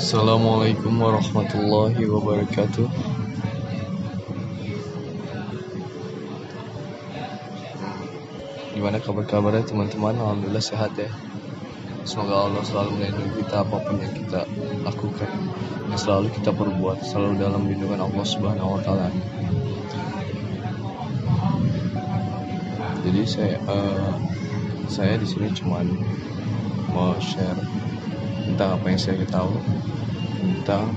Assalamualaikum warahmatullahi wabarakatuh. Gimana kabar-kabarnya teman-teman? Alhamdulillah sehat ya. Semoga Allah selalu melindungi kita apa pun yang kita lakukan, yang selalu kita perbuat, selalu dalam lindungan Allah Subhanahu Wa Taala. Jadi saya uh, saya di sini cuma mau share tentang apa yang saya ketahui tentang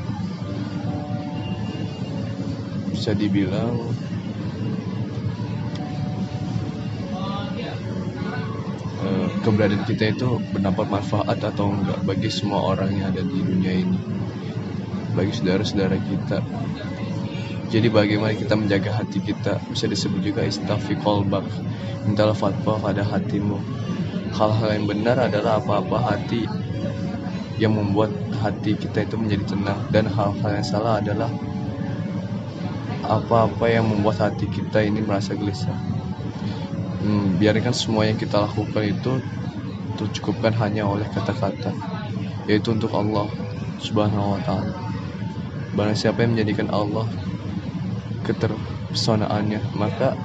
bisa dibilang eh, keberadaan kita itu berdampak manfaat atau enggak bagi semua orang yang ada di dunia ini bagi saudara-saudara kita. Jadi bagaimana kita menjaga hati kita? Bisa disebut juga istafi kolbak mintalah fatwa pada hatimu. Hal-hal yang benar adalah apa-apa hati yang membuat hati kita itu menjadi tenang dan hal-hal yang salah adalah apa-apa yang membuat hati kita ini merasa gelisah. Hmm, biarkan semua yang kita lakukan itu tercukupkan hanya oleh kata-kata, yaitu untuk Allah Subhanahu wa Ta'ala. Barang siapa yang menjadikan Allah keterpesonaannya, maka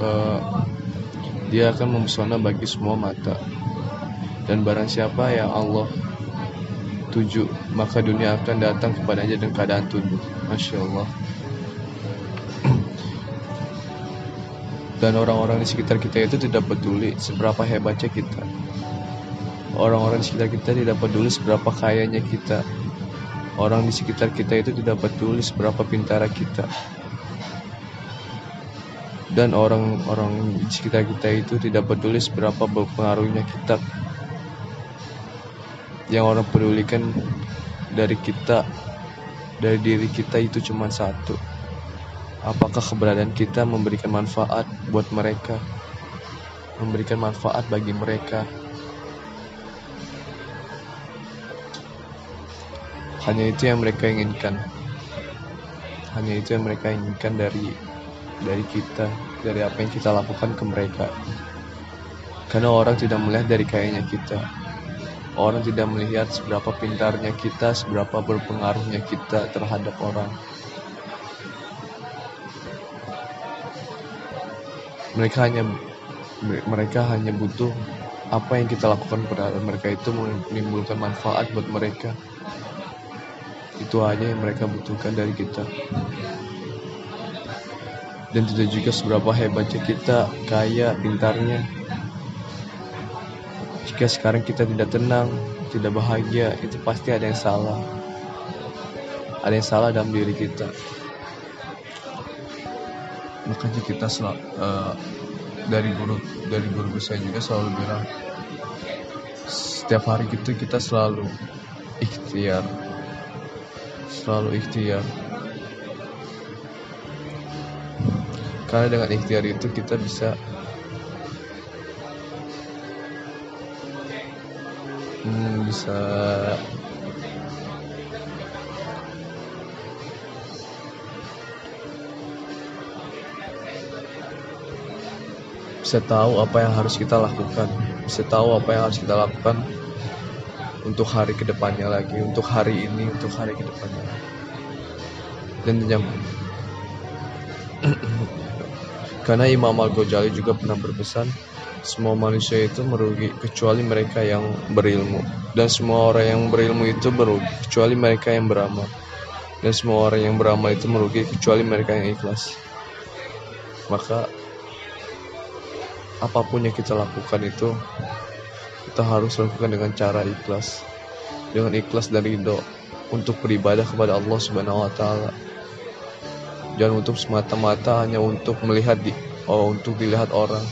uh, dia akan mempesona bagi semua mata. Dan barang siapa yang Allah tujuh maka dunia akan datang kepadanya dengan keadaan tunduk Masya Allah dan orang-orang di sekitar kita itu tidak peduli seberapa hebatnya kita. Orang-orang di sekitar kita tidak peduli seberapa kayanya kita. Orang di sekitar kita itu tidak peduli seberapa pintara kita. Dan orang-orang di sekitar kita itu tidak peduli seberapa berpengaruhnya kita yang orang pedulikan dari kita dari diri kita itu cuma satu. Apakah keberadaan kita memberikan manfaat buat mereka? Memberikan manfaat bagi mereka? Hanya itu yang mereka inginkan. Hanya itu yang mereka inginkan dari dari kita dari apa yang kita lakukan ke mereka. Karena orang tidak melihat dari kayaknya kita Orang tidak melihat seberapa pintarnya kita, seberapa berpengaruhnya kita terhadap orang. Mereka hanya mereka hanya butuh apa yang kita lakukan pada mereka itu menimbulkan manfaat buat mereka. Itu hanya yang mereka butuhkan dari kita. Dan tidak juga seberapa hebatnya kita, kaya, pintarnya, jika sekarang kita tidak tenang, tidak bahagia, itu pasti ada yang salah. Ada yang salah dalam diri kita. Makanya kita sel uh, dari guru dari guru saya juga selalu bilang setiap hari itu kita selalu ikhtiar selalu ikhtiar karena dengan ikhtiar itu kita bisa hmm, bisa. Bisa tahu apa yang harus kita lakukan. Bisa tahu apa yang harus kita lakukan untuk hari ke depannya lagi untuk hari ini untuk hari ke depannya dan yang karena Imam Al Ghazali juga pernah berpesan semua manusia itu merugi kecuali mereka yang berilmu. Dan semua orang yang berilmu itu merugi kecuali mereka yang beramal. Dan semua orang yang beramal itu merugi kecuali mereka yang ikhlas. Maka apa pun yang kita lakukan itu kita harus lakukan dengan cara ikhlas. Dengan ikhlas dan ridho untuk beribadah kepada Allah Subhanahu wa taala jangan untuk semata-mata hanya untuk melihat di oh untuk dilihat orang.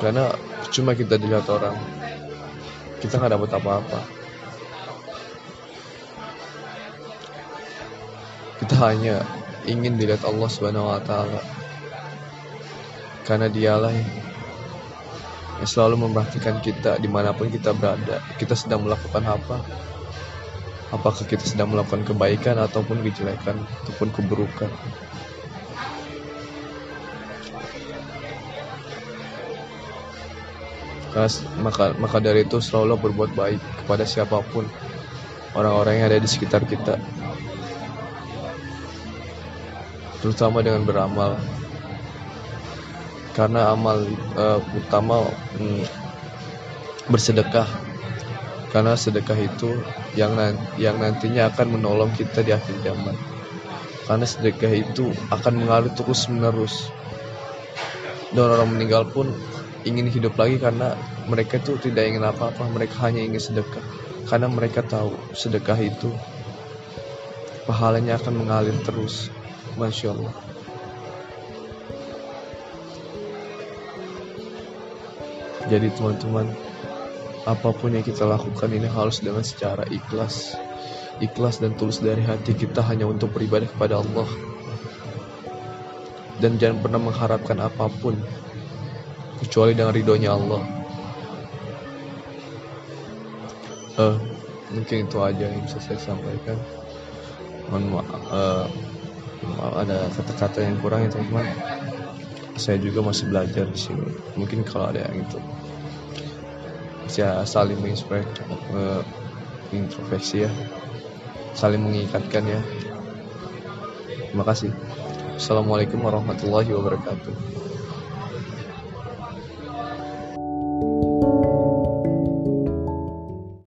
Karena cuma kita dilihat orang kita nggak dapat apa-apa. Kita hanya ingin dilihat Allah Subhanahu Wa Taala. Karena dialah yang selalu memperhatikan kita di mana pun kita berada. Kita sedang melakukan apa apakah kita sedang melakukan kebaikan ataupun kejelekan ataupun keburukan? Maka maka dari itu selalu berbuat baik kepada siapa pun orang-orang yang ada di sekitar kita. Terutama dengan beramal. Karena amal uh, utama mm, bersedekah karena sedekah itu yang yang nantinya akan menolong kita di akhir zaman. Karena sedekah itu akan mengalir terus menerus. Dan orang meninggal pun ingin hidup lagi karena mereka itu tidak ingin apa-apa. Mereka hanya ingin sedekah. Karena mereka tahu sedekah itu pahalanya akan mengalir terus. Masya Allah. Jadi teman-teman, apa pun yang kita lakukan ini harus dengan secara ikhlas. Ikhlas dan tulus dari hati kita hanya untuk beribadah kepada Allah. Dan jangan pernah mengharapkan apa pun kecuali dengan ridhonya Allah. Uh, mungkin itu aja yang bisa saya sampaikan. Mohon maaf, uh, maaf ada kata-kata yang kurang ya teman-teman saya juga masih belajar di sini mungkin kalau ada yang itu bisa saling menginspirasi uh, introspeksi ya. Saling mengikatkan ya. Terima kasih. Assalamualaikum warahmatullahi wabarakatuh